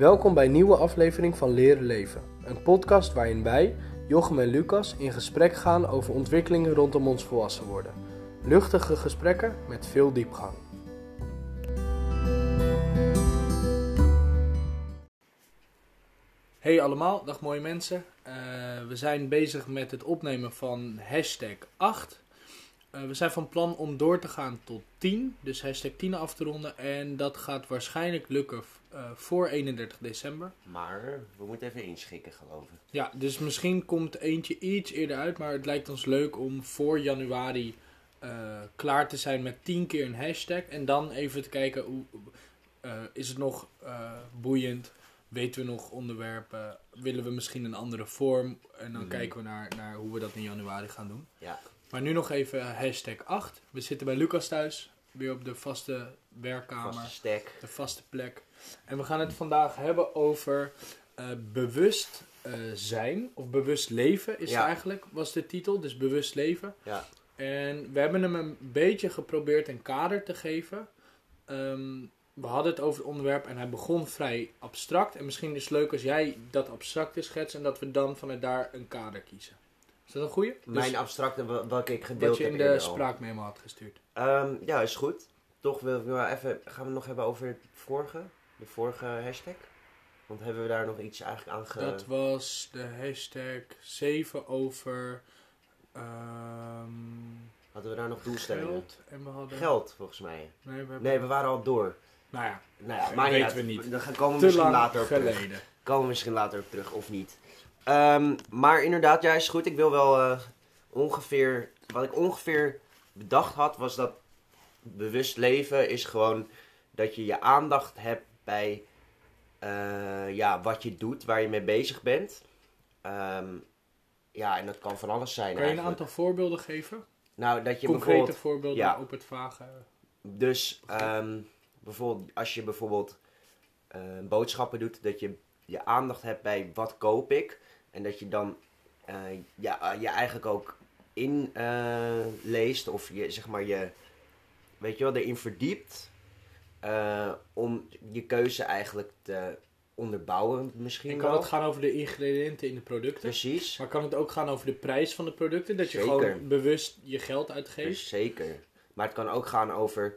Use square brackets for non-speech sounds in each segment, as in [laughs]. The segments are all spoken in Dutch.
Welkom bij een nieuwe aflevering van Leren Leven. Een podcast waarin wij, Jochem en Lucas, in gesprek gaan over ontwikkelingen rondom ons volwassen worden. Luchtige gesprekken met veel diepgang. Hey allemaal, dag mooie mensen. Eh, we zijn bezig met het opnemen van hashtag 8. Eh, we zijn van plan om door te gaan tot 10, dus hashtag 10 af te ronden. En dat gaat waarschijnlijk lukken eh, voor 31 december. Maar we moeten even inschikken, geloof ik. Ja, dus misschien komt eentje iets eerder uit, maar het lijkt ons leuk om voor januari eh, klaar te zijn met 10 keer een hashtag. En dan even te kijken, hoe, is het nog boeiend? Weten we nog onderwerpen? Willen we misschien een andere vorm? En dan Mhm. kijken we naar, naar hoe we dat in januari gaan doen. Ja. Maar nu nog even hashtag 8. We zitten bij Lucas thuis, weer op de vaste werkkamer Vaste stek. de vaste plek. En we gaan het vandaag hebben over eh, bewust eh, zijn, of bewust leven is Ja. eigenlijk, was de titel. Dus bewust leven. Ja. En we hebben hem een beetje geprobeerd een kader te geven. Ehm, we hadden het over het onderwerp en hij begon vrij abstract. En misschien is het leuk als jij dat abstracte schetst en dat we dan vanuit daar een kader kiezen. Is dat een goeie? Mijn dus abstracte, welke ik gedeeld wat je heb in de spraakmemo had gestuurd. Ehm, ja, is goed. Toch wil ik wel even... Gaan we het nog hebben over het vorige? De vorige hashtag? Want hebben we daar nog iets eigenlijk aan ge... Dat was de hashtag 7 over ehm, Hadden we daar nog doelstellingen? geld. En we hadden... Geld, volgens mij. Nee, we hebben... Nee, we waren al door. Nou ja, Nou ja, Dat maar weten we niet. Dan komen we misschien later op terug. Komen we misschien later op terug, of niet. Ehm, maar inderdaad, ja, is goed. Ik wil wel eh, ongeveer... Wat ik ongeveer bedacht had, was dat bewust leven is gewoon dat je je aandacht hebt bij eh, ja, wat je doet, waar je mee bezig bent. Ehm, ja, en dat kan van alles zijn Kan je een aantal voorbeelden geven? Nou, dat je Concrete voorbeelden ja. op het vage... Dus ehm, bijvoorbeeld als je bijvoorbeeld eh, boodschappen doet, dat je je aandacht hebt bij wat koop ik. En dat je dan eh, ja, je eigenlijk ook in eh, leest of je zeg maar je, weet je wel, erin verdiept. eh, om je keuze eigenlijk te onderbouwen misschien En kan wel. het gaan over de ingrediënten in de producten? Precies. Maar kan het ook gaan over de prijs van de producten? Dat je gewoon bewust je geld uitgeeft? Dus zeker. Maar het kan ook gaan over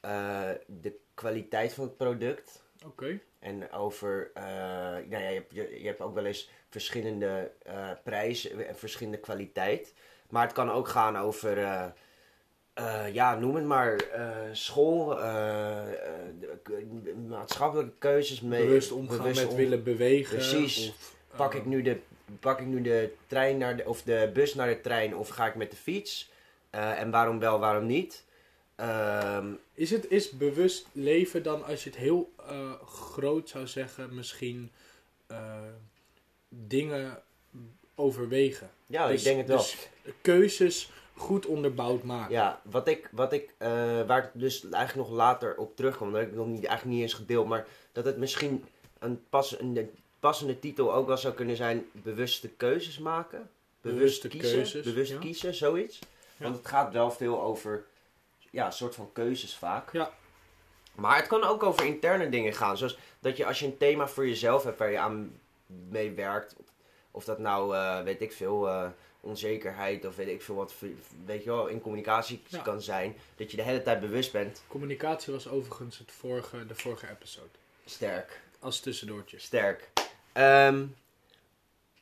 eh, de kwaliteit van het product. Oké. En over, eh, nou ja, je, hebt- je, je hebt ook wel eens verschillende eh, prijzen en verschillende kwaliteit. Maar het kan ook gaan over, eh, ja, noem het maar, school, maatschappelijke keuzes. Mee, Bewust omgaan bewust met om- willen bewegen. Precies. Of, Pak ik, nu de, pak ik nu de trein naar de, of de bus naar de trein of ga ik met de fiets? En waarom wel, waarom niet? Ehm, Is het is bewust leven dan, als je het heel eh, groot zou zeggen, misschien eh, dingen overwegen? ja, Dus- ik denk het wel. Dus keuzes goed onderbouwd maken. Ja, wat ik, wat ik eh, waar ik dus eigenlijk nog later op terugkom, dat heb ik nog niet, eigenlijk niet eens gedeeld, maar dat het misschien een passende, passende titel ook wel zou kunnen zijn: bewuste keuzes maken. Bewust Bewuste kiezen, keuzes, bewust ja. kiezen, zoiets. Ja. Want het gaat wel veel over, ja, soort van keuzes vaak. Ja. Maar het kan ook over interne dingen gaan, zoals dat je als je een thema voor jezelf hebt waar je aan mee werkt, of dat nou, eh, weet ik veel, eh, onzekerheid of weet ik veel wat, weet je wel, in communicatie Ja. kan zijn, dat je de hele tijd bewust bent. Communicatie was overigens het vorige, de vorige episode. Sterk, Als tussendoortje. sterk. Ehm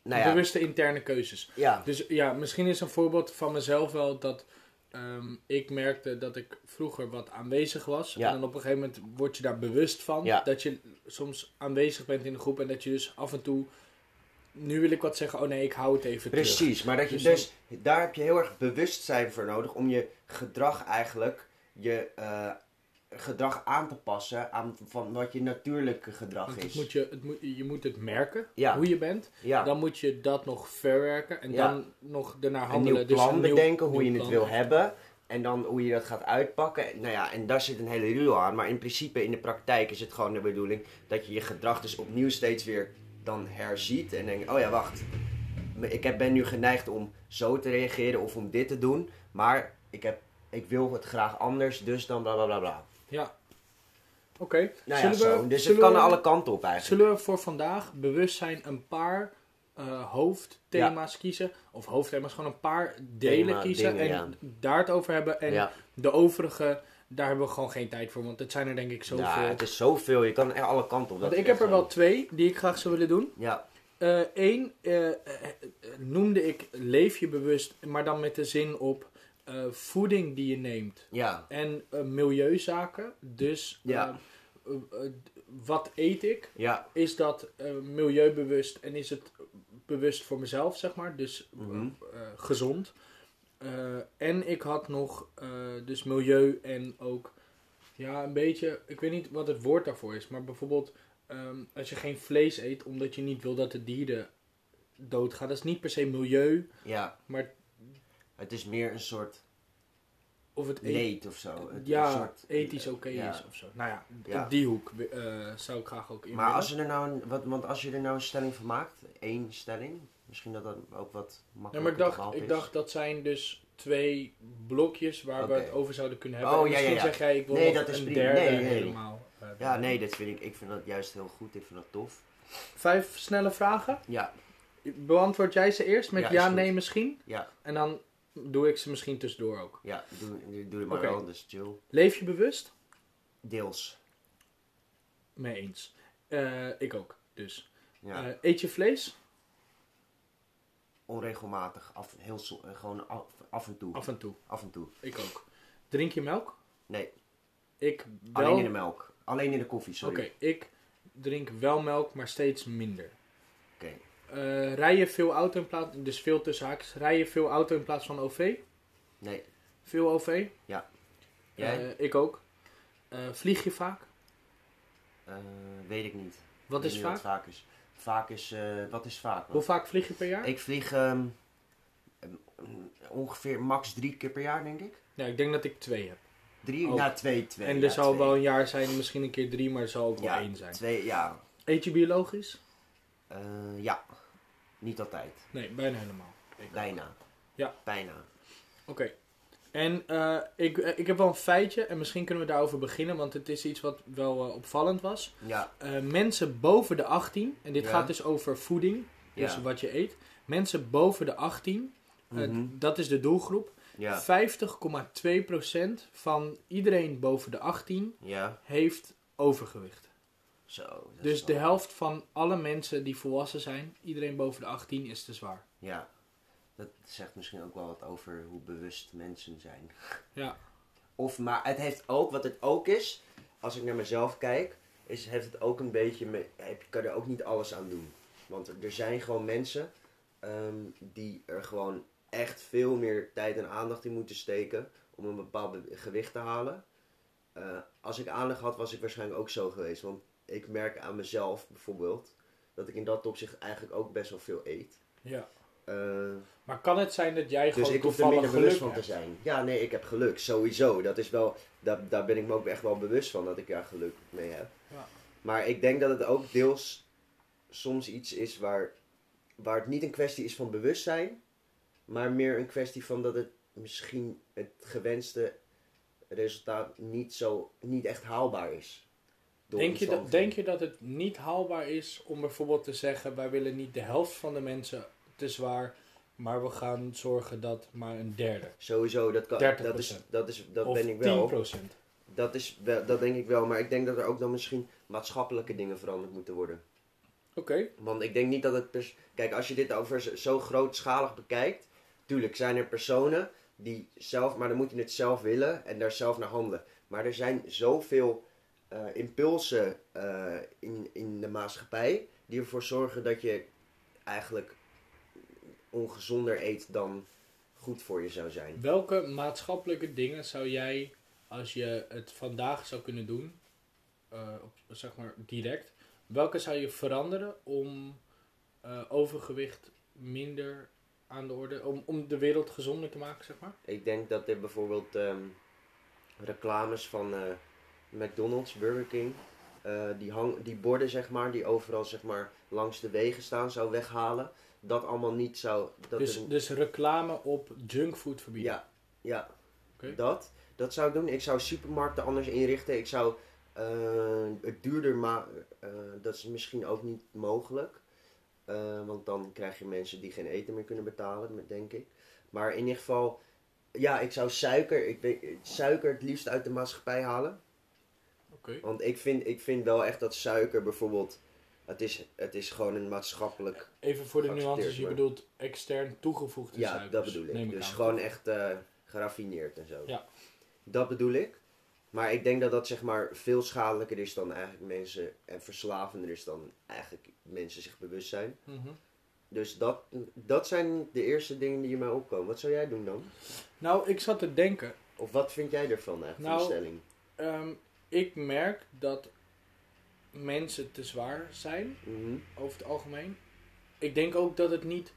nou ja, Bewuste interne keuzes. ja, Dus ja, misschien is een voorbeeld van mezelf wel dat ehm, ik merkte dat ik vroeger wat aanwezig was. Ja. En dan op een gegeven moment word je daar bewust van. Ja. Dat je soms aanwezig bent in de groep en dat je dus af en toe... Nu wil ik wat zeggen, oh nee, ik hou het even terug. precies. Maar dat je Dus dus, daar heb je heel erg bewustzijn voor nodig om je gedrag eigenlijk, je eh, gedrag aan te passen aan van wat je natuurlijke gedrag is. moet je, het moet, je moet het merken, Ja. hoe je bent. ja. Dan moet je dat nog verwerken en Ja. dan nog daarna een handelen. Dus plan een nieuw- bedenken, hoe nieuw je het plan. wil hebben. En dan hoe je dat gaat uitpakken. Nou ja, en daar zit een hele ruw aan. Maar in principe, in de praktijk is het gewoon de bedoeling dat je je gedrag dus opnieuw steeds weer dan herziet. En denkt, oh ja, wacht. Ik ben nu geneigd om zo te reageren of om dit te doen. Maar ik, heb, ik wil het graag anders, dus dan bla bla bla bla. Ja. Oké. Nou ja, zullen zo. we, Dus het kan we- alle kanten op eigenlijk. Zullen we voor vandaag bewustzijn een paar eh, hoofdthema's kiezen? Of hoofdthema's, gewoon een paar delen Thema, kiezen dingen, en daar het over hebben. En ja. de overige, daar hebben we gewoon geen tijd voor, want het zijn er denk ik zoveel. Ja, het is zoveel. Je kan echt alle kanten op. want ik heb er wel twee die ik graag zou willen doen. Ja, Eén noemde ik leef je bewust, maar dan met de zin op eh, voeding die je neemt. ja, En eh, milieuzaken. Dus Ja. eh, wat eet ik? ja. Is dat milieubewust en is het bewust voor mezelf, zeg maar? Dus Mhm. gezond. En ik had nog dus milieu en ook ja, een beetje, ik weet niet wat het woord daarvoor is, maar bijvoorbeeld ehm, als je geen vlees eet omdat je niet wil dat de dieren doodgaan, dat is niet per se milieu, ja. maar Het is meer een soort of het eet- leed of zo. Het- ja, een soort, ethisch oké ja. is of zo. Nou ja, Ja. op die hoek eh, zou ik graag ook in Maar als je er nou een, wat, want als je er nou een stelling van maakt, één stelling, misschien dat dat ook wat Ja, makkelijker maar ik dacht, behappen ik is. dacht dat zijn dus twee blokjes waar we het over zouden kunnen hebben. Oh, En ja, misschien ja, ja. zeg jij, ik wil Nee, dat is een derde Nee, nee. helemaal. eh, Ja, nee, dat vind ik, ik vind dat juist heel goed. Ik vind dat tof. Vijf snelle vragen. Ja, Beantwoord jij ze eerst met Ja, ja, is nee, misschien. ja, En dan doe ik ze misschien tussendoor ook. ja. Doe, doe het maar Oké. wel, dus chill. Leef je bewust? Deels. Mee eens. Eh, ik ook, dus. Ja. Eh, eet je vlees? Onregelmatig. Af, heel, eh, gewoon af, af en toe. Af en toe. Af en toe. Ik ook. Drink je melk? Nee, Ik wel. alleen in de melk. Alleen in de koffie, Oké, sorry. ik drink wel melk, maar steeds minder. Oké. Eh, rij je veel auto in plaats, dus veel tussen haakjes, rij je veel auto in plaats van OV? Nee. Veel OV? Jij? Eh, ik ook. Eh, vlieg je vaak? Weet ik niet. Wat is niet vaak? Wat vaak is. Vaak is, wat is vaak? Hoe vaak vlieg je per jaar? Ik vlieg ehm, ongeveer max drie keer per jaar, denk ik. Ja, ik denk dat ik twee heb. Drie? Ook. Nou, twee, twee. en er ja, zal twee. wel een jaar zijn, misschien een keer drie, maar er zal ook wel ja, één zijn. Twee, ja. Eet je biologisch? Eh, ja. Niet altijd. Nee, bijna helemaal. Ik ook. Bijna. Ja. Bijna. Oké. En eh, ik, eh, ik heb wel een feitje en misschien kunnen we daarover beginnen, want het is iets wat wel eh, opvallend was. Ja. Mensen boven de 18, en dit Ja. gaat dus over voeding, dus Ja. wat je eet. Mensen boven de 18, eh, Mhm. dat is de doelgroep. Ja. 50,2% van iedereen boven de 18 Ja. heeft overgewicht. Zo. Dus de helft van alle mensen die volwassen zijn, iedereen boven de 18 is te zwaar. Ja. Dat zegt misschien ook wel wat over hoe bewust mensen zijn. [laughs] Ja, Of, maar het heeft ook, wat het ook is, als ik naar mezelf kijk, is, heeft het ook een beetje, me, heb- kan er ook niet alles aan doen. Want er- zijn gewoon mensen ehm, die er gewoon echt veel meer tijd en aandacht in moeten steken om een bepaald be- gewicht te halen. Eh, als ik aandacht had, was ik waarschijnlijk ook zo geweest. Want ik merk aan mezelf bijvoorbeeld dat ik in dat opzicht eigenlijk ook best wel veel eet. ja. Eh, Maar kan het zijn dat jij dus gewoon ik hoef er toevallig minder bewust van te zijn. Ja, nee, ik heb geluk. Sowieso. Dat is wel, daar, daar ben ik me ook echt wel bewust van dat ik daar geluk mee heb. Ja. Maar ik denk dat het ook deels soms iets is waar, waar het niet een kwestie is van bewustzijn. Maar meer een kwestie van dat het misschien het gewenste resultaat niet, zo, niet echt haalbaar is. Denk je, dat, denk je dat het niet haalbaar is om bijvoorbeeld te zeggen: wij willen niet de helft van de mensen te zwaar, maar we gaan zorgen dat maar een derde Sowieso, dat, kan, 30%. dat, is, dat, is, dat of ben ik wel. 10%? Dat, is wel, dat denk ik wel, maar ik denk dat er ook dan misschien maatschappelijke dingen veranderd moeten worden. Oké, Want ik denk niet dat het... pers- Kijk, als je dit over zo- zo grootschalig bekijkt... Tuurlijk zijn er personen die zelf... Maar dan moet je het zelf willen en daar zelf naar handelen. Maar er zijn zoveel eh, impulsen eh, in, in de maatschappij... die ervoor zorgen dat je eigenlijk ongezonder eet dan goed voor je zou zijn. welke maatschappelijke dingen zou jij, als je het vandaag zou kunnen doen, eh, op, zeg maar direct, welke zou je veranderen om overgewicht minder aan de orde, om, om de wereld gezonder te maken, zeg maar? Ik denk dat er bijvoorbeeld ehm, reclames van McDonald's, Burger King, eh, die, hang, die borden zeg maar, die overal zeg maar, langs de wegen staan, zou weghalen. Dat allemaal niet zou. Dat Dus, dus reclame op junkfood verbieden. ja, ja dat. Dat zou ik doen. Ik zou supermarkten anders inrichten. Ik zou Eh, het duurder, maar eh, dat is misschien ook niet mogelijk. Want dan krijg je mensen die geen eten meer kunnen betalen, denk ik. Maar in ieder geval, ja, ik zou suiker, ik weet, suiker het liefst uit de maatschappij halen. Want ik vind, ik vind wel echt dat suiker bijvoorbeeld, het is, het is gewoon een maatschappelijk, Even voor de nuances, je bedoelt extern toegevoegde ja, suikers. dat bedoel ik. Dus aan, gewoon echt eh, geraffineerd en zo. Ja. Dat bedoel ik. Maar ik denk dat dat zeg maar veel schadelijker is dan eigenlijk mensen, en verslavender is dan eigenlijk mensen zich bewust zijn. Mhm. Dus dat, dat zijn de eerste dingen die in mij opkomen. Wat zou jij doen dan? Nou, ik zat te denken. Of wat vind jij ervan eigenlijk, Nou, van de stelling? ehm, ik merk dat mensen te zwaar zijn, Mhm. over het algemeen. Ik denk ook dat het niet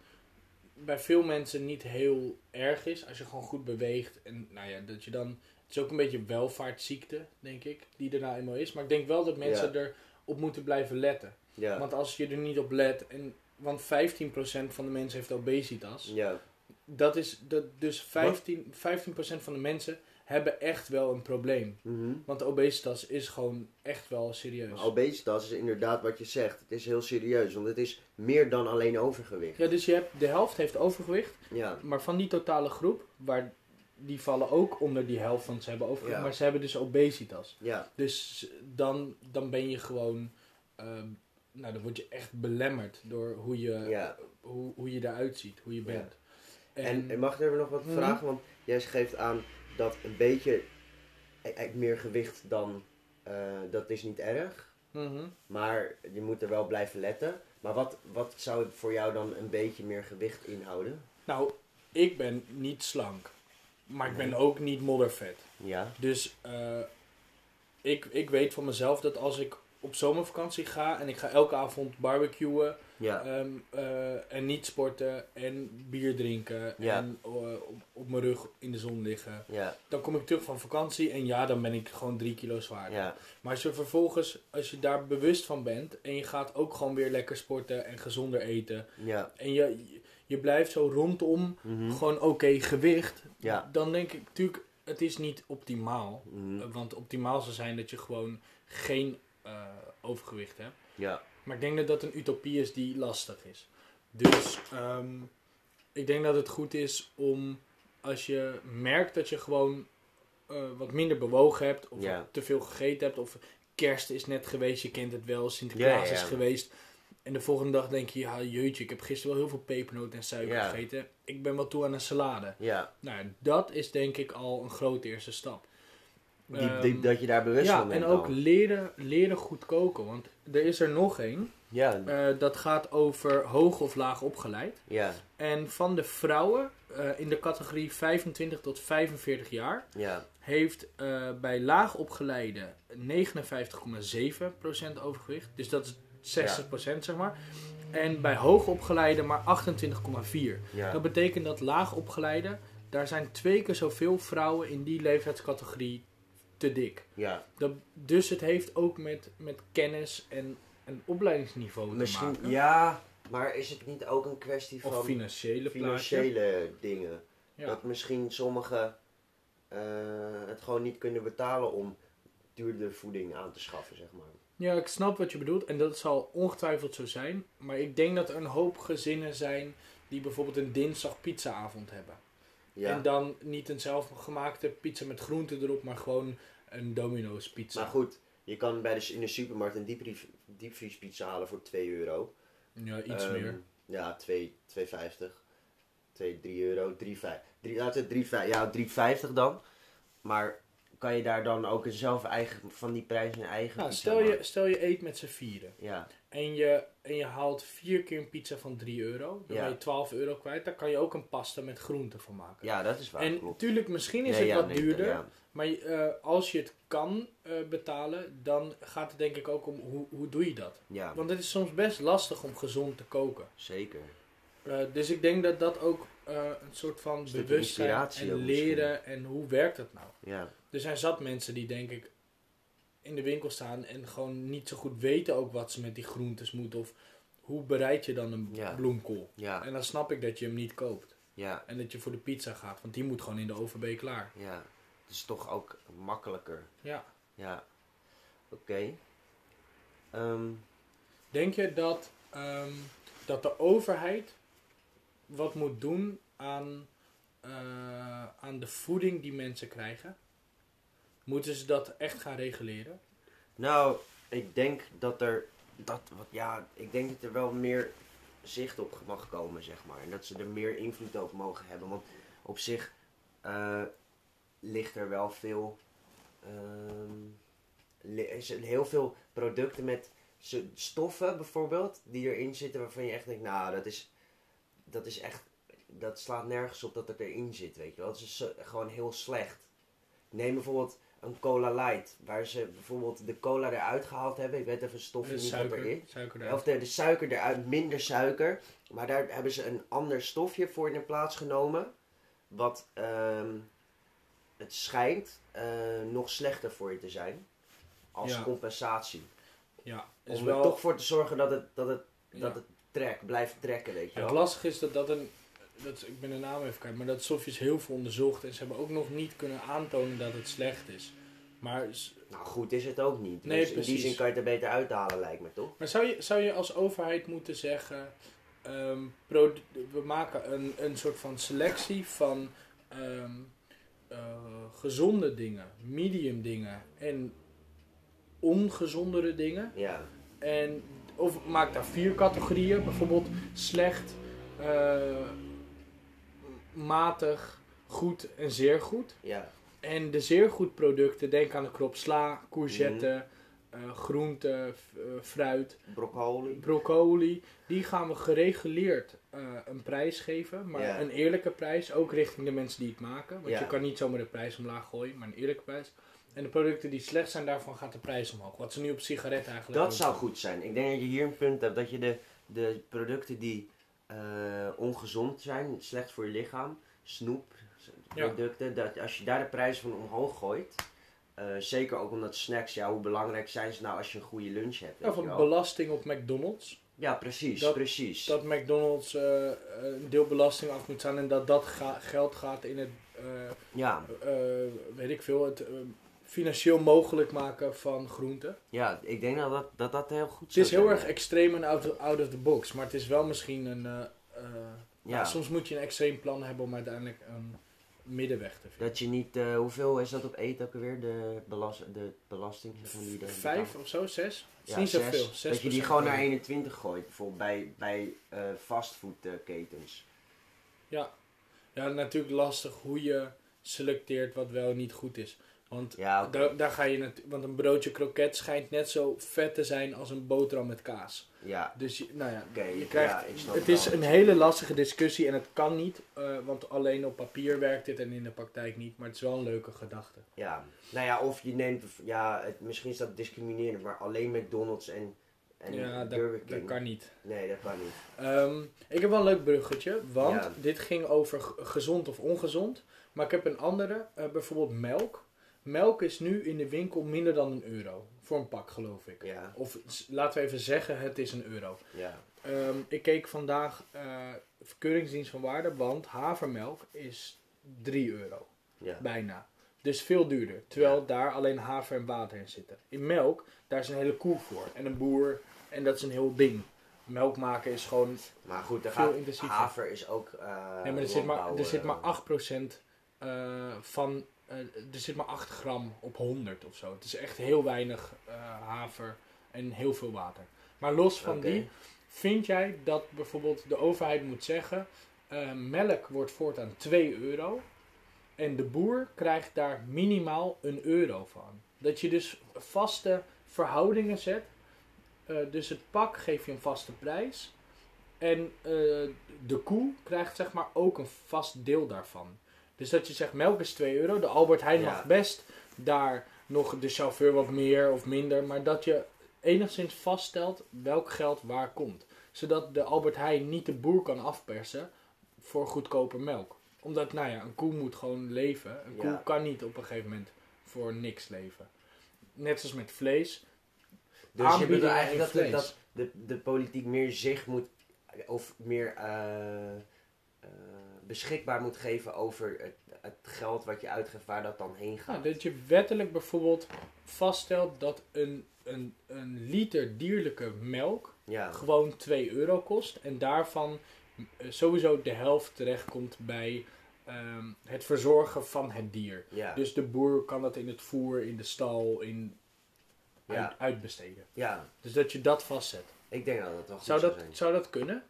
bij veel mensen niet heel erg is als je gewoon goed beweegt. En nou ja, dat je dan. Het is ook een beetje welvaartsziekte, denk ik, die er nou eenmaal is. Maar ik denk wel dat mensen Ja. erop moeten blijven letten. Ja. Want als je er niet op let, en, want 15% van de mensen heeft obesitas. ja. Dat is, dat, dus 15, 15% van de mensen hebben echt wel een probleem. Mhm. Want obesitas is gewoon echt wel serieus. Maar Obesitas is inderdaad wat je zegt. Het is heel serieus, want het is meer dan alleen overgewicht. Ja, dus je hebt, de helft heeft overgewicht. Ja. Maar van die totale groep, waar, die vallen ook onder die helft, want ze hebben overgewicht. Ja. Maar ze hebben dus obesitas. Ja. Dus dan, dan ben je gewoon... ehm, nou, dan word je echt belemmerd door hoe je, Ja. hoe, hoe je eruit ziet, hoe je bent. En, en mag ik er nog wat Mhm. vragen? Want jij geeft aan dat een beetje eh, meer gewicht dan, eh, dat is niet erg. Mhm. Maar je moet er wel blijven letten. Maar wat, wat zou voor jou dan een beetje meer gewicht inhouden? Nou, ik ben niet slank. Maar ik ben Nee. ook niet moddervet. Ja. Dus eh, ik, ik weet van mezelf dat als ik op zomervakantie ga en ik ga elke avond barbecuen Ja. ehm, eh, en niet sporten en bier drinken Ja. en eh, op, op mijn rug in de zon liggen, Ja. dan kom ik terug van vakantie en ja, dan ben ik gewoon drie kilo zwaarder. Ja. Maar als je vervolgens, als je daar bewust van bent en je gaat ook gewoon weer lekker sporten en gezonder eten Ja. en je, je blijft zo rondom Mhm. gewoon oké gewicht, Ja. dan denk ik natuurlijk, het is niet optimaal. Mhm. Want optimaal zou zijn dat je gewoon geen uh, overgewicht hebt. Ja. Maar ik denk dat dat een utopie is die lastig is. Dus ehm, ik denk dat het goed is om als je merkt dat je gewoon uh, wat minder bewogen hebt, of te veel gegeten hebt, of kerst is net geweest, je kent het wel, Sinterklaas is geweest. En de volgende dag denk je, ja jeutje, ik heb gisteren wel heel veel pepernoten en suiker gegeten. Ik ben wel toe aan een salade. Ja. Nou, dat is denk ik al een grote eerste stap. Die, Ehm, die- dat je daar bewust ja, van bent en ook leren, leren goed koken. Want er is er nog één. Ja. eh, dat gaat over hoog of laag opgeleid. Ja. En van de vrouwen eh, in de categorie 25 tot 45 jaar Ja. heeft eh, bij laag opgeleide 59,7% overgewicht. Dus dat is 60% zeg maar. En bij hoog opgeleide maar 28,4%. Ja. Dat betekent dat laag opgeleide, daar zijn twee keer zoveel vrouwen in die leeftijdscategorie te dik. Ja. Dat, dus het heeft ook met, met kennis en een opleidingsniveau te Misschien, maken. ja, maar is het niet ook een kwestie van financiële plaatje. financiële dingen? Ja. Dat misschien sommigen eh, het gewoon niet kunnen betalen om duurdere voeding aan te schaffen, zeg maar. ja, ik snap wat je bedoelt en dat zal ongetwijfeld zo zijn. Maar ik denk dat er een hoop gezinnen zijn die bijvoorbeeld een dinsdag pizzaavond hebben. Ja. En dan niet een zelfgemaakte pizza met groenten erop, maar gewoon een Domino's pizza. Maar goed, je kan bij de, in de supermarkt een diepvries, diepvriespizza halen voor 2 euro. Ja, iets Ehm, meer. Ja, 2, 2,50. 2, 3 euro. 3, 5. 3, laten we 3, 5, ja, 3,50 dan. Maar kan je daar dan ook zelf eigen, van die prijs een eigen Nou, pizza stel, je, stel je eet met z'n vieren. Ja, En je, en je haalt vier keer een pizza van 3 euro. Dan Ja. ben je 12 euro kwijt. Daar kan je ook een pasta met groenten van maken. ja dat is waar. en natuurlijk, misschien is Nee, het wat nee, duurder. Maar eh, als je het kan eh, betalen, dan gaat het denk ik ook om hoe, hoe doe je dat. ja Want het is soms best lastig om gezond te koken. zeker. Eh, dus ik denk dat dat ook een soort van bewustzijn en leren en hoe werkt dat nou. Ja, Er zijn zat mensen die denk ik in de winkel staan en gewoon niet zo goed weten ook wat ze met die groentes moeten. Of hoe bereid je dan een Ja. bloemkool. ja, En dan snap ik dat je hem niet koopt. ja, En dat je voor de pizza gaat, want die moet gewoon in de je klaar. ja. Het is toch ook makkelijker. Ja. Ja. Oké. Ehm, Denk je dat, ehm, dat de overheid wat moet doen aan, eh, aan de voeding die mensen krijgen? Moeten ze dat echt gaan reguleren? nou, ik denk dat er. Dat, wat, ja, ik denk dat er wel meer zicht op mag komen, zeg maar. En dat ze er meer invloed op mogen hebben. Want op zich eh, ligt er wel veel. er heel veel producten met stoffen bijvoorbeeld. die erin zitten waarvan je echt denkt: nou, dat is, dat is echt. Dat slaat nergens op dat het erin zit, weet je wel. Het is gewoon heel slecht. Neem bijvoorbeeld een cola light, waar ze bijvoorbeeld de cola eruit gehaald hebben. Ik weet even stof De niet wat suiker, erin. suiker. Of de, de suiker eruit, minder suiker. Maar daar hebben ze een ander stofje voor in plaats genomen. Wat ehm, het schijnt eh, nog slechter voor je te zijn. Als Ja. compensatie. Ja, is Om wel, er toch voor te zorgen dat het, dat het, ja. dat het trek, blijft trekken, weet je Ja, het wel. lastige is dat dat een. Dat, ik ben de naam even kwijt, maar dat stofje is heel veel onderzocht en ze hebben ook nog niet kunnen aantonen dat het slecht is. Maar, Nou goed is het ook niet. Nee, dus in die precies. zin kan je het er beter uithalen, lijkt me toch? maar zou, je, zou je als overheid moeten zeggen: ehm, we maken een, een soort van selectie van ehm, eh, gezonde dingen, medium dingen en ongezondere dingen. Ja, En, of maak daar vier categorieën, bijvoorbeeld slecht, eh, matig, goed en zeer goed. ja, En de zeer goed producten, denk aan de krop sla, courgette, eh groente, eh, fruit, broccoli. broccoli. Die gaan we gereguleerd eh, een prijs geven, maar Ja. een eerlijke prijs, ook richting de mensen die het maken. Want Ja. je kan niet zomaar de prijs omlaag gooien, maar een eerlijke prijs. En de producten die slecht zijn, daarvan gaat de prijs omhoog. Wat ze nu op sigaretten eigenlijk Dat zou doen. goed zijn. Ik denk dat je hier een punt hebt dat je de, de producten die eh, ongezond zijn, slecht voor je lichaam, snoep, Ja. producten, dat als je daar de prijs van omhoog gooit, eh, zeker ook omdat snacks, ja, hoe belangrijk zijn ze nou als je een goede lunch hebt? Ja, van belasting op McDonald's. ja, precies, dat- precies. Dat McDonald's eh, een deel belasting af moet staan en dat dat ga- geld gaat in het, ja, weet ik veel, het financieel mogelijk maken van groenten. ja, ik denk dat dat, dat, dat heel goed Het is heel zijn. erg extreem en out, out of the box, maar het is wel misschien een... eh, eh, Ja. nou, soms moet je een extreem plan hebben om uiteindelijk een middenweg te vinden. Dat je niet, eh, hoeveel is dat op eten ook alweer, de, belast, de belasting? zeg maar, die Vijf of zo, zes? Is Ja, niet zes. zoveel. Zes dat je die gewoon naar 21 gooit, bijvoorbeeld bij, bij fastfoodketens. Ja. ja, natuurlijk lastig hoe je selecteert wat wel niet goed is. Want Ja. Daar, daar ga je natu- want een broodje kroket schijnt net zo vet te zijn als een boterham met kaas. ja, Dus je, nou ja, je krijgt, ja, het is een hele lastige discussie en het kan niet, eh, want alleen op papier werkt dit en in de praktijk niet. Maar het is wel een leuke gedachte. Ja, nou ja, of je neemt, ja, het, misschien is dat discriminerend, maar alleen McDonald's en, en ja, Burger dat, kan niet. Nee, dat kan niet. Ehm, ik heb wel een leuk bruggetje, want Ja. dit ging over gezond of ongezond. Maar ik heb een andere, eh, bijvoorbeeld melk. Melk is nu in de winkel minder dan een euro. Voor een pak, geloof ik. Ja, Of laten we even zeggen, het is een euro. ja, Ehm, ik keek vandaag eh verkeuringsdienst van waarde, want havermelk is 3 euro. ja. Bijna. Dus veel duurder. Terwijl Ja. daar alleen haver en water in zitten. In melk, daar is een hele koe voor. En een boer. En dat is een heel ding. Melk maken is gewoon... Maar goed, Veel gaat, intensiever. haver is ook uh, nee, maar er zit maar, er zit maar 8% eh, van... eh, er zit maar 8 gram op 100 of zo. Het is echt heel weinig eh, haver en heel veel water. Maar los van die... Vind jij dat bijvoorbeeld de overheid moet zeggen: eh, melk wordt voortaan 2 euro en de boer krijgt daar minimaal een euro van? Dat je dus vaste verhoudingen zet. Dus het pak geef je een vaste prijs. En de koe krijgt zeg maar ook een vast deel daarvan. Dus dat je zegt melk is 2 euro. De Albert Heijn Ja. mag best daar nog de chauffeur wat meer of minder. Maar dat je enigszins vaststelt welk geld waar komt. Zodat de Albert Heijn niet de boer kan afpersen voor goedkoper melk. Omdat, nou ja, een koe moet gewoon leven. Een koe kan niet op een gegeven moment voor niks leven. Net zoals met vlees. Dus je bedoelt eigenlijk dat, de, dat de, de politiek meer zich moet, of meer, eh, eh, beschikbaar moet geven over het, het geld wat je uitgeeft, waar dat dan heen gaat. Nou, dat je wettelijk bijvoorbeeld vaststelt dat een, een, een liter dierlijke melk ja, gewoon 2 euro kost. En daarvan eh, sowieso de helft terechtkomt bij ehm, het verzorgen van het dier. ja, Dus de boer kan dat in het voer, in de stal, in uit- uitbesteden. ja, Dus dat je dat vastzet. ik denk dat dat wel goed Zou zou dat, zijn. zou dat kunnen?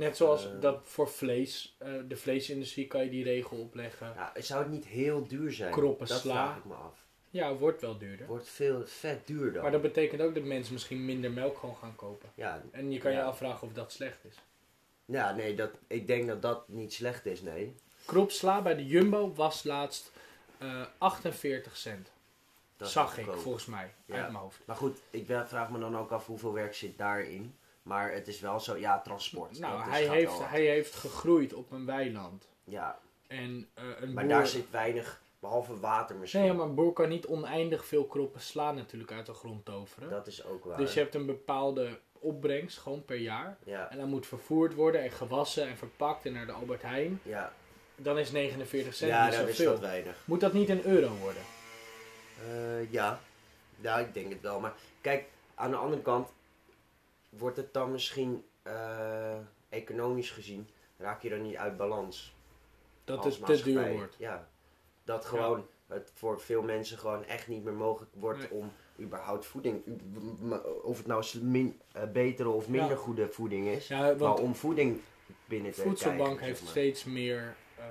Net zoals Eh. dat voor vlees, eh, de vleesindustrie kan je die regel opleggen. Ja, zou het niet heel duur zijn? Kroppen dat sla. vraag ik me af. Ja, het wordt wel duurder. Wordt veel vet duur dan. Maar dat betekent ook dat mensen misschien minder melk gewoon gaan kopen. ja, En je kan je afvragen of dat slecht is. ja, nee, dat, ik denk dat dat niet slecht is, nee. Kropsla bij de Jumbo was laatst eh 48 cent. Dat Zag ik volgens mij Ja. uit mijn hoofd. Maar goed, ik vraag me dan ook af hoeveel werk zit daarin. Maar het is wel zo, ja, transport. Nou, hij heeft, hij heeft gegroeid op een weiland. Ja, En een maar boer... daar zit weinig, behalve water misschien. Nee, maar een boer kan niet oneindig veel kroppen sla natuurlijk uit de grond toveren. Dat is ook waar. Dus je hebt een bepaalde opbrengst, gewoon per jaar. Ja, En dat moet vervoerd worden en gewassen en verpakt en naar de Albert Heijn. ja. Dan is 49 cent ja niet is dat weinig. Moet dat niet een euro worden? Eh, ja. ja, ik denk het wel. Maar kijk, aan de andere kant wordt het dan misschien eh, economisch gezien, raak je dan niet uit balans. Dat het te duur wordt. Ja. Dat gewoon het voor veel mensen gewoon echt niet meer mogelijk wordt Nee. om überhaupt voeding, of het nou min, eh, betere of minder Ja. goede voeding is, Ja, maar om voeding binnen te Voedselbank krijgen, heeft zeg maar. steeds meer eh,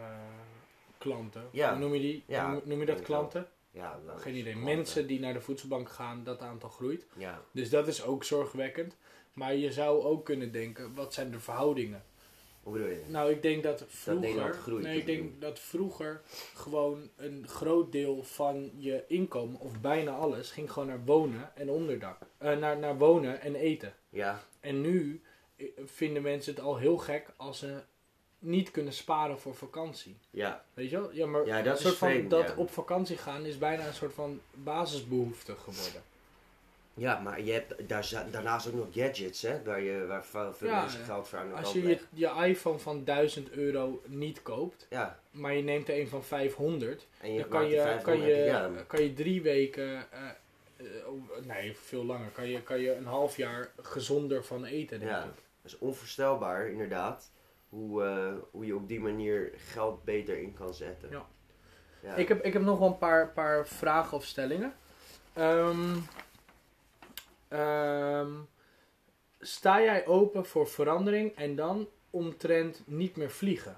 klanten. Ja. Hoe noem je die? Noem je dat klanten? Ja, Geen idee. klanten. Mensen die naar de voedselbank gaan, dat aantal groeit. Ja, Dus dat is ook zorgwekkend. Maar je zou ook kunnen denken, wat zijn de verhoudingen? hoe bedoel je? Nou, ik denk dat vroeger. Groeit, nee, ik denk dat vroeger gewoon een groot deel van je inkomen, of bijna alles, ging gewoon naar wonen en onderdak. Eh, naar, naar wonen en eten. Ja, En nu eh, vinden mensen het al heel gek als ze niet kunnen sparen voor vakantie. ja, Weet je wel? Ja, maar Ja, dat soort van vreemd, dat ja. op vakantie gaan is bijna een soort van basisbehoefte geworden. Ja, maar je hebt daar, daarnaast ook nog gadgets, hè, waar, je, waar veel Ja, mensen geld voor aan de Als je je, je iPhone van 1000 euro niet koopt, Ja, maar je neemt er een van 500, en je dan kan je, kan, 500 je, ja, kan je drie weken, eh, eh, oh, nee, veel langer, kan je, kan je een half jaar gezonder van eten, denk Ja. ik. Dat is onvoorstelbaar, inderdaad. Hoe, eh, hoe je op die manier geld beter in kan zetten. Ja. Ja. Ik, heb, ik heb nog wel een paar, paar vragen of stellingen. Ehm, ehm, sta jij open voor verandering en dan omtrent niet meer vliegen?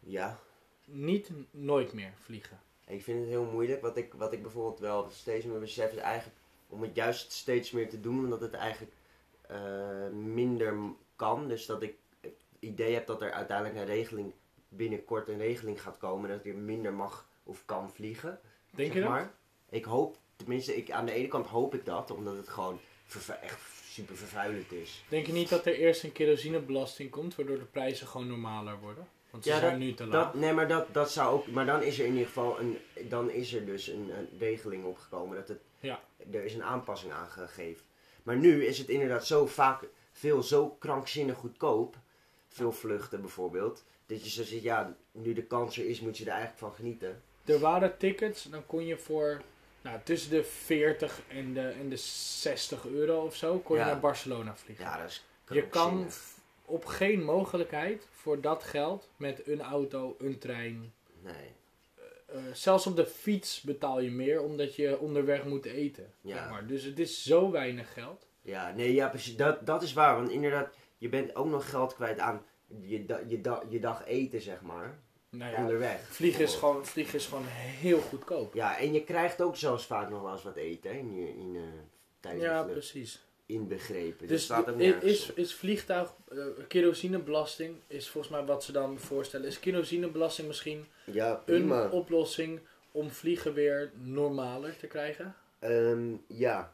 ja. Niet nooit meer vliegen. Ik vind het heel moeilijk. Wat ik, wat ik bijvoorbeeld wel steeds meer besef is eigenlijk om het juist steeds meer te doen. Omdat het eigenlijk eh, minder kan. Dus dat ik het idee heb dat er uiteindelijk een regeling, binnenkort een regeling gaat komen. Dat je minder mag of kan vliegen. Denk zeg je dat? maar. Ik hoop, tenminste ik, aan de ene kant hoop ik dat. Omdat het gewoon echt super vervuilend is. Denk je niet dat er eerst een kerosinebelasting komt, waardoor de prijzen gewoon normaler worden? Want ze Ja, zijn nu te laag. Dat, nee, maar dat, dat zou ook. Maar dan is er in ieder geval een. Dan is er dus een, een regeling opgekomen. Dat het, Ja. Er is een aanpassing aangegeven. Maar nu is het inderdaad zo vaak. Veel zo krankzinnig goedkoop. Veel vluchten bijvoorbeeld. Dat je zo zit, ja, nu de kans er is, moet je er eigenlijk van genieten. Er waren tickets, dan kon je voor nou, tussen de 40 en de, en de 60 euro of zo, kon je Ja. naar Barcelona vliegen. Ja, dat is je kan op geen mogelijkheid voor dat geld met een auto, een trein. Nee. eh, zelfs op de fiets betaal je meer omdat je onderweg moet eten. Ja. zeg maar. Dus het is zo weinig geld. Ja, nee, ja, precies. Dat, dat is waar. Want inderdaad, je bent ook nog geld kwijt aan je, da- je, da- je dag eten, zeg maar. Nou ja, Onderweg. vliegen, is gewoon, vliegen is gewoon heel goedkoop. Ja, en je krijgt ook zelfs vaak nog wel eens wat eten hè, in, in, eh, tijdens Ja, de precies. Inbegrepen. Dus staat is, is vliegtuig, eh, kerosinebelasting, is volgens mij wat ze dan voorstellen. Is kerosinebelasting misschien Ja, een oplossing om vliegen weer normaler te krijgen? Ehm, ja.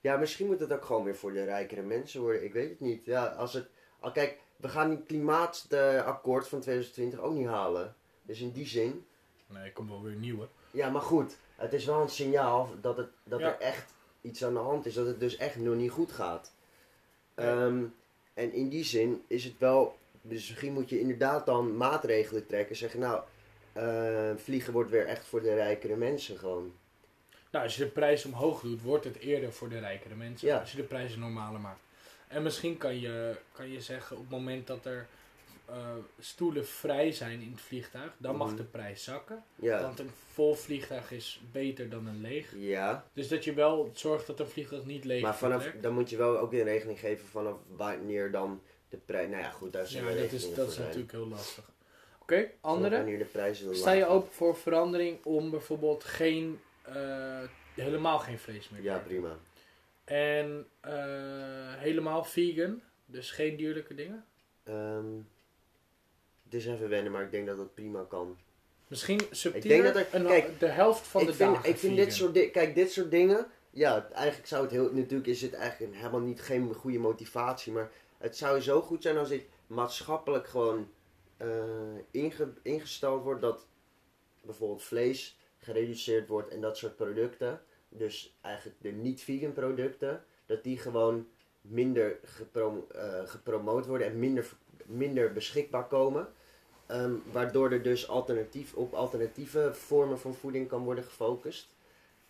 Ja, misschien moet het ook gewoon weer voor de rijkere mensen worden. Ik weet het niet. Ja, als het... Al, kijk, we gaan die klimaatakkoord van 2020 ook niet halen. Dus in die zin... Nee, komt wel weer nieuwe. Ja, maar goed. Het is wel een signaal dat, het, dat Ja. er echt iets aan de hand is. Dat het dus echt nog niet goed gaat. Ehm, en in die zin is het wel dus misschien moet je inderdaad dan maatregelen trekken. Zeggen, nou, eh, vliegen wordt weer echt voor de rijkere mensen gewoon. Nou, als je de prijs omhoog doet, wordt het eerder voor de rijkere mensen. Ja. Als je de prijzen normaler maakt. En misschien kan je, kan je zeggen op het moment dat er eh, stoelen vrij zijn in het vliegtuig, dan mag Mhm. de prijs zakken. Ja. Want een vol vliegtuig is beter dan een leeg. Ja, Dus dat je wel zorgt dat een vliegtuig niet leeg maar vanaf, dan moet je wel ook in regeling geven vanaf wanneer dan de prijs... Nou ja, goed, daar zijn Ja, dat is, dat is zijn. natuurlijk heel lastig. Oké, andere? Wanneer de prijzen Sta je open voor verandering om bijvoorbeeld geen, eh, helemaal geen vlees meer te Ja, prima. En eh, helemaal vegan, dus geen dierlijke dingen? Ehm, het is even wennen, maar ik denk dat dat prima kan. Misschien subtieler, Ik denk dat er- kijk, de helft van ik de vind, dagen ik vind vegan. dit soort dingen, kijk, dit soort dingen, ja, eigenlijk zou het heel, natuurlijk is het eigenlijk helemaal niet geen goede motivatie, maar het zou zo goed zijn als dit maatschappelijk gewoon eh, inge, ingesteld wordt dat bijvoorbeeld vlees gereduceerd wordt en dat soort producten, dus eigenlijk de niet-vegan producten, dat die gewoon minder geprom, eh, gepromoot worden en minder, minder beschikbaar komen. Ehm, waardoor er dus alternatief, op alternatieve vormen van voeding kan worden gefocust.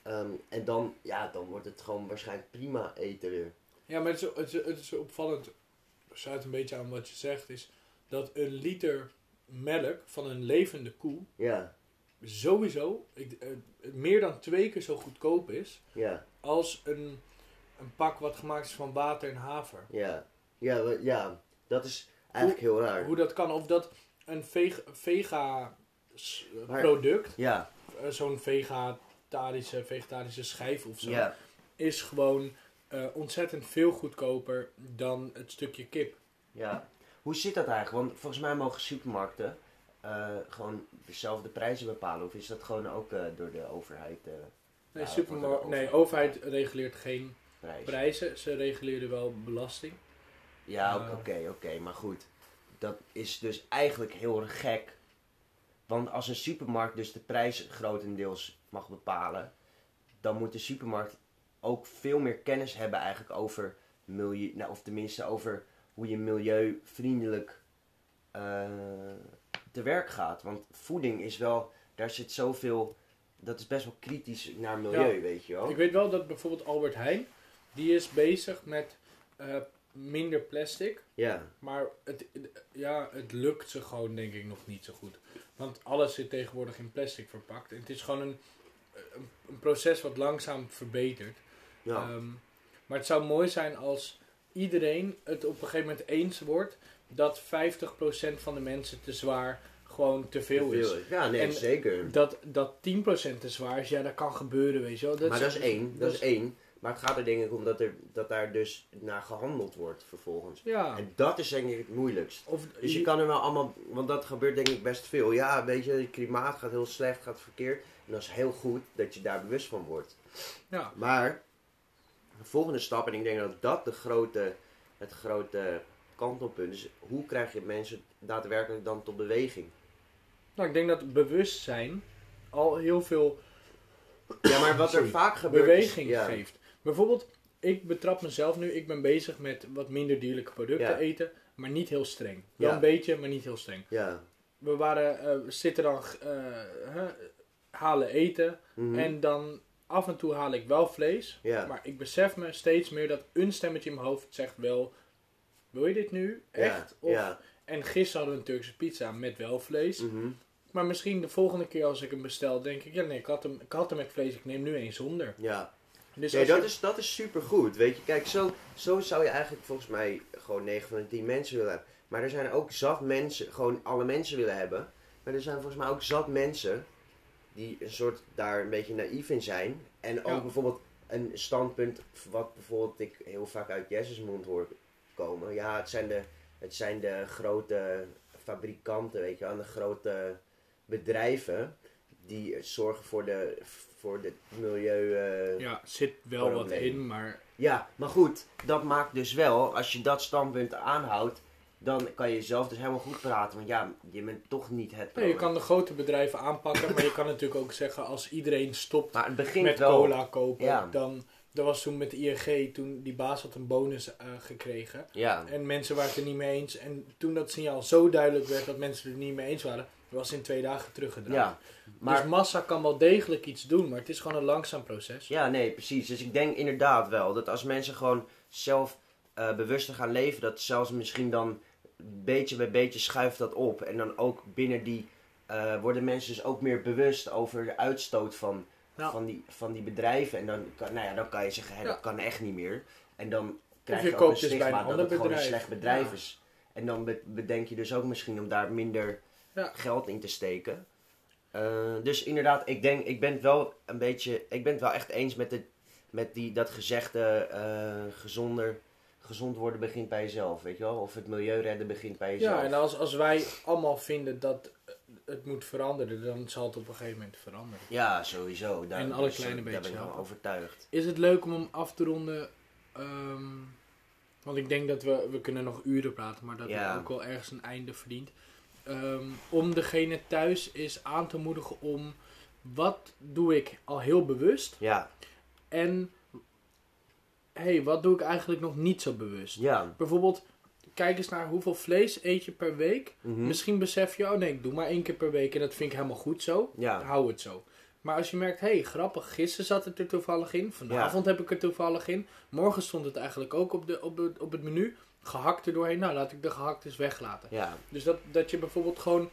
Ehm, en dan, ja, dan wordt het gewoon waarschijnlijk prima eten weer. Ja, maar het is, het, is, het is opvallend, sluit een beetje aan wat je zegt, is dat een liter melk van een levende koe Ja, sowieso ik, eh, meer dan twee keer zo goedkoop is ja, als een, een pak wat gemaakt is van water en haver. ja. Ja, ja dat is eigenlijk heel raar. Hoe dat kan, of dat een veg- vega s- Maar- product, Ja, eh, zo'n vegetarische, vegetarische schijf of zo, ja, is gewoon eh, ontzettend veel goedkoper dan het stukje kip. ja. Hoe zit dat eigenlijk? Want volgens mij mogen supermarkten eh, gewoon zelf de prijzen bepalen. Of is dat gewoon ook eh, door de overheid eh Nee, Ja, supermar- wordt een nee, overheid. overheid reguleert geen prijzen, ze reguleren wel belasting. Ja, oké, oké, maar goed. Dat is dus eigenlijk heel erg gek. Want als een supermarkt dus de prijs grotendeels mag bepalen, dan moet de supermarkt ook veel meer kennis hebben eigenlijk over milieu, nou, of tenminste over hoe je milieuvriendelijk te werk gaat. Want voeding is wel, daar zit zoveel, dat is best wel kritisch naar milieu, Ja. weet je wel. Ik weet wel dat bijvoorbeeld Albert Heijn, die is bezig met eh, minder plastic. Ja, Maar het, ja, het lukt ze gewoon denk ik nog niet zo goed. Want alles zit tegenwoordig in plastic verpakt. En het is gewoon een, een, een proces wat langzaam verbetert. ja. Ehm, maar het zou mooi zijn als iedereen het op een gegeven moment eens wordt dat 50% van de mensen te zwaar gewoon te veel is. Veel. Ja, nee, En zeker. Dat, dat 10% te zwaar is, ja, dat kan gebeuren, weet je wel. maar dat is één, dat is één. Maar het gaat er denk ik om dat, er, dat daar dus naar gehandeld wordt vervolgens. Ja. En dat is denk ik het moeilijkst. Of, Dus je kan er wel allemaal, want dat gebeurt denk ik best veel. Ja, weet je, het klimaat gaat heel slecht, gaat verkeerd. En dat is heel goed dat je daar bewust van wordt. Ja. Maar, de volgende stap, en ik denk dat dat de grote, het grote kantelpunt is. Hoe krijg je mensen daadwerkelijk dan tot beweging? Nou, ik denk dat bewustzijn al heel veel Ja, maar wat er vaak gebeurt is- beweging ja, geeft. Bijvoorbeeld, ik betrap mezelf nu, ik ben bezig met wat minder dierlijke producten Ja. eten, maar niet heel streng. Wel Ja. een beetje, maar niet heel streng. Ja. We waren, we zitten dan, eh, halen eten Mhm. en dan af en toe haal ik wel vlees. ja. Maar ik besef me steeds meer dat een stemmetje in mijn hoofd zegt wel, wil je dit nu? Echt? Ja. Of, ja. En gisteren hadden we een Turkse pizza met wel vlees. Mhm. Maar misschien de volgende keer als ik hem bestel, denk ik, ja nee, ik had hem, ik had hem met vlees, ik neem nu één zonder. ja. Dus Nee, dat je- is, dat is super goed. Weet je, kijk, zo, zo zou je eigenlijk volgens mij gewoon 9 van de 10 mensen willen hebben. Maar er zijn ook zat mensen, gewoon alle mensen willen hebben. Maar er zijn volgens mij ook zat mensen die een soort daar een beetje naïef in zijn. En ook Ja. bijvoorbeeld een standpunt wat bijvoorbeeld ik heel vaak uit Jesse's mond hoor komen. Ja, het zijn de, het zijn de grote fabrikanten, weet je wel, de grote bedrijven die zorgen voor de, voor de milieu... eh, ja, zit wel wat Probleem. in, maar ja, maar goed, dat maakt dus wel, als je dat standpunt aanhoudt, dan kan je jezelf dus helemaal goed praten. Want ja, je bent toch niet het nee, je probleem. kan de grote bedrijven aanpakken, maar je kan natuurlijk ook zeggen als iedereen stopt Maar het met wel. cola kopen, Ja. dan dat was toen met de ING, toen die baas had een bonus eh, gekregen. Ja, En mensen waren het er niet mee eens. En toen dat signaal zo duidelijk werd dat mensen het er niet mee eens waren, was in twee dagen teruggedraaid. ja. Maar Dus massa kan wel degelijk iets doen, maar het is gewoon een langzaam proces. Ja, nee, precies. Dus ik denk inderdaad wel dat als mensen gewoon zelf eh, bewuster gaan leven, dat zelfs misschien dan beetje bij beetje schuift dat op. En dan ook binnen die eh, worden mensen dus ook meer bewust over de uitstoot van, Ja. van, die, van die bedrijven. En dan kan, nou ja, dan kan je zeggen, Ja. dat kan echt niet meer. En dan krijg je je, ook een dus stigma een dat het gewoon een slecht bedrijf is. En dan be- bedenk je dus ook misschien om daar minder geld in te steken. Eh, dus inderdaad, ik denk, ik ben het wel een beetje, ik ben het wel echt eens met, de, met die, dat gezegde eh, gezonder, gezond worden begint bij jezelf, weet je wel? Of het milieu redden begint bij jezelf. Ja, en als, als wij allemaal vinden dat het moet veranderen, dan zal het op een gegeven moment veranderen. Ja, sowieso. Daar, En alle dus, kleine daar beetjes ben ik helpen. overtuigd. Is het leuk om hem af te ronden? Ehm, want ik denk dat we, we kunnen nog uren praten, maar dat Ja. het ook wel ergens een einde verdient. Ehm, om degene thuis is aan te moedigen om wat doe ik al heel bewust Ja, en hey, wat doe ik eigenlijk nog niet zo bewust. ja. Bijvoorbeeld, kijk eens naar hoeveel vlees eet je per week. mhm. Misschien besef je, oh nee, ik doe maar één keer per week en dat vind ik helemaal goed zo. Ja, Hou het zo. Maar als je merkt, hé, hey, grappig, gisteren zat het er toevallig in. Vanavond heb ik er toevallig in. Morgen stond het eigenlijk ook op, de, op, het, op het menu. Gehakt er doorheen. Nou, laat ik de gehakt eens weglaten. ja, Dus dat, dat je bijvoorbeeld gewoon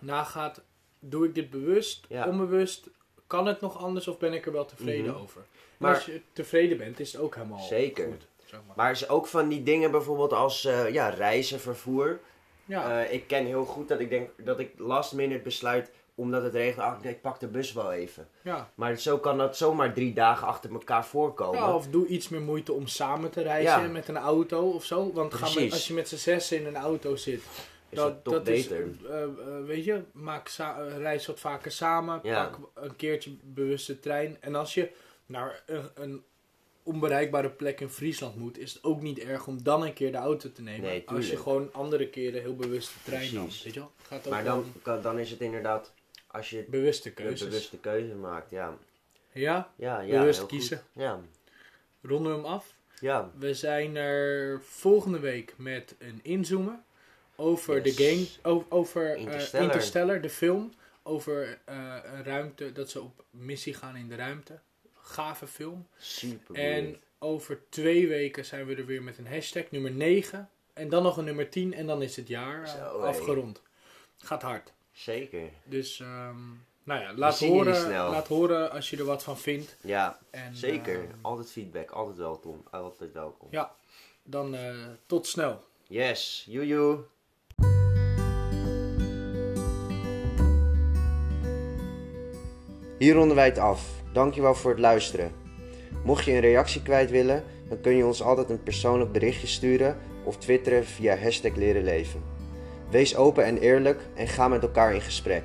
nagaat, doe ik dit bewust, Ja. onbewust? Kan het nog anders of ben ik er wel tevreden Mhm. over? Maar Maar- als je tevreden bent, is het ook helemaal Zeker. goed. Zeg maar. maar is ook van die dingen bijvoorbeeld als eh, ja, reizen, vervoer. Ja, Eh, ik ken heel goed dat ik denk dat ik last minute besluit omdat het regent. Ah, ik pak de bus wel even. ja. Maar zo kan dat zomaar drie dagen achter elkaar voorkomen. Ja, of doe iets meer moeite om samen te reizen Ja. met een auto of zo. Want als je met z'n zes in een auto zit, is dat, toch beter. Is, eh, weet je, maak reis wat vaker samen. Ja. Pak een keertje bewust de trein. En als je naar een, een onbereikbare plek in Friesland moet, is het ook niet erg om dan een keer de auto te nemen. Nee, als je gewoon andere keren heel bewust de trein. Precies. Weet je wel? Gaat ook maar dan, om dan is het inderdaad, als je bewuste een keuzes. bewuste keuze maakt, ja. Ja, Ja, ja Bewust kiezen. Goed. Ja, ronden we hem af. ja. We zijn er volgende week met een inzoomen over Yes. de game, over eh, Interstellar. Interstellar. de film. Over eh, een ruimte, dat ze op missie gaan in de ruimte. Gave film. Super En over twee weken zijn we er weer met een hashtag, nummer 9. En dan nog een nummer 10 en dan is het jaar eh, Zo, afgerond. Gaat hard. Zeker. Dus, ehm, nou ja, laat horen, laat horen als je er wat van vindt. Ja, En, zeker. ehm, altijd feedback, altijd welkom. Altijd welkom. ja, dan eh, tot snel. Yes, joejoe. Hier ronden wij het af. Dankjewel voor het luisteren. Mocht je een reactie kwijt willen, dan kun je ons altijd een persoonlijk berichtje sturen of twitteren via hashtag leren leven. Wees open en eerlijk en ga met elkaar in gesprek.